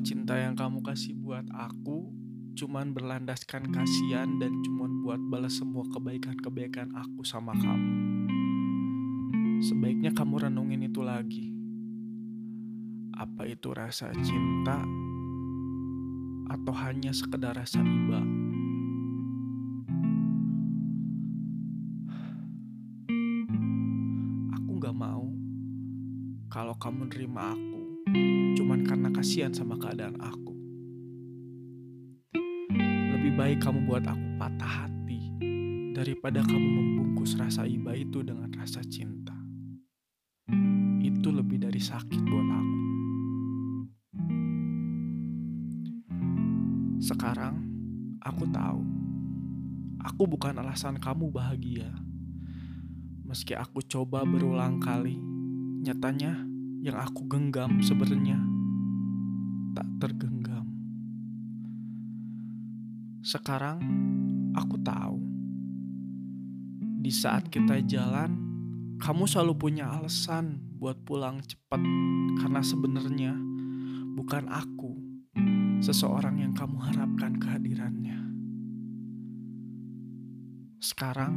cinta yang kamu kasih buat aku cuman berlandaskan kasihan dan cuman buat balas semua kebaikan-kebaikan aku sama kamu. Sebaiknya kamu renungin itu lagi. Apa itu rasa cinta atau hanya sekedar rasa iba? Aku gak mau kalau kamu nerima aku cuman kasihan sama keadaan aku. Lebih baik kamu buat aku patah hati daripada kamu membungkus rasa iba itu dengan rasa cinta. Itu lebih dari sakit buat aku. Sekarang aku tahu aku bukan alasan kamu bahagia. Meski aku coba berulang kali, nyatanya yang aku genggam sebenarnya tak tergenggam. Sekarang aku tahu di saat kita jalan, kamu selalu punya alasan buat pulang cepat karena sebenarnya bukan aku seseorang yang kamu harapkan kehadirannya. Sekarang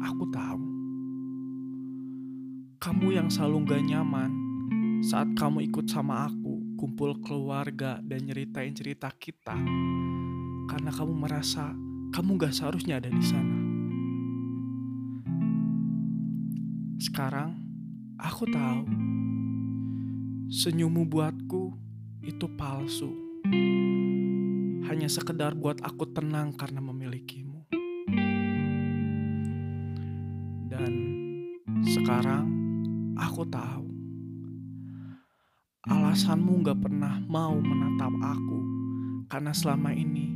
aku tahu kamu yang selalu gak nyaman saat kamu ikut sama aku kumpul keluarga dan nyeritain cerita kita karena kamu merasa kamu gak seharusnya ada di sana. Sekarang aku tahu senyummu buatku itu palsu. Hanya sekedar buat aku tenang karena memilikimu. Dan sekarang aku tahu alasanmu gak pernah mau menatap aku karena selama ini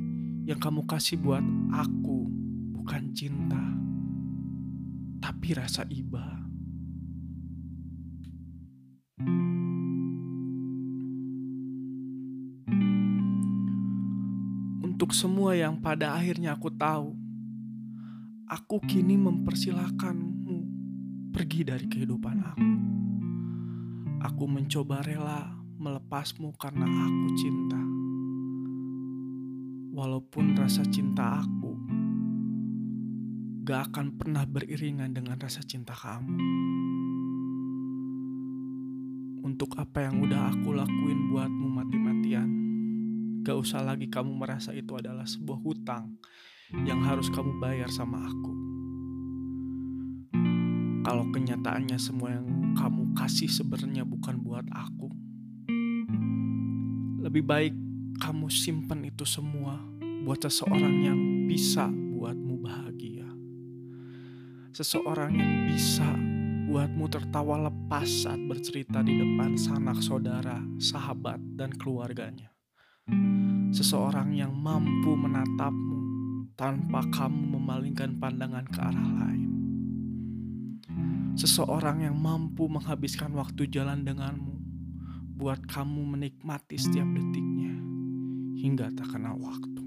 yang kamu kasih buat aku bukan cinta tapi rasa iba. Untuk semua yang pada akhirnya aku tahu, aku kini mempersilahkanmu pergi dari kehidupan aku. Aku mencoba rela melepasmu karena aku cinta. Walaupun rasa cinta aku gak akan pernah beriringan dengan rasa cinta kamu. Untuk apa yang udah aku lakuin buatmu mati-matian, gak usah lagi kamu merasa itu adalah sebuah hutang yang harus kamu bayar sama aku. Kalau kenyataannya semua yang kamu kasih sebenarnya bukan buat aku. Lebih baik kamu simpen itu semua buat seseorang yang bisa buatmu bahagia. Seseorang yang bisa buatmu tertawa lepas saat bercerita di depan sanak saudara, sahabat, dan keluarganya. Seseorang yang mampu menatapmu tanpa kamu memalingkan pandangan ke arah lain. Seseorang yang mampu menghabiskan waktu jalan denganmu buat kamu menikmati setiap detiknya hingga tak kenal waktu.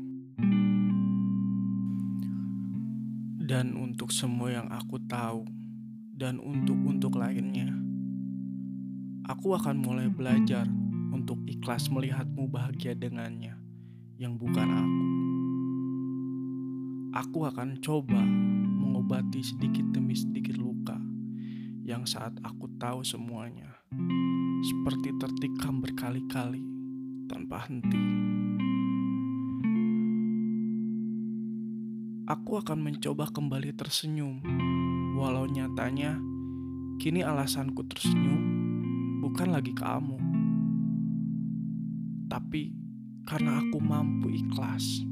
Dan untuk semua yang aku tahu dan untuk-untuk lainnya, aku akan mulai belajar untuk ikhlas melihatmu bahagia dengannya yang bukan aku. Aku akan coba mengobati sedikit demi sedikit luka yang saat aku tahu semuanya seperti tertikam berkali-kali tanpa henti. Aku akan mencoba kembali tersenyum, walau nyatanya kini alasanku tersenyum bukan lagi kamu, tapi karena aku mampu ikhlas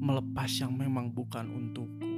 melepas yang memang bukan untukku.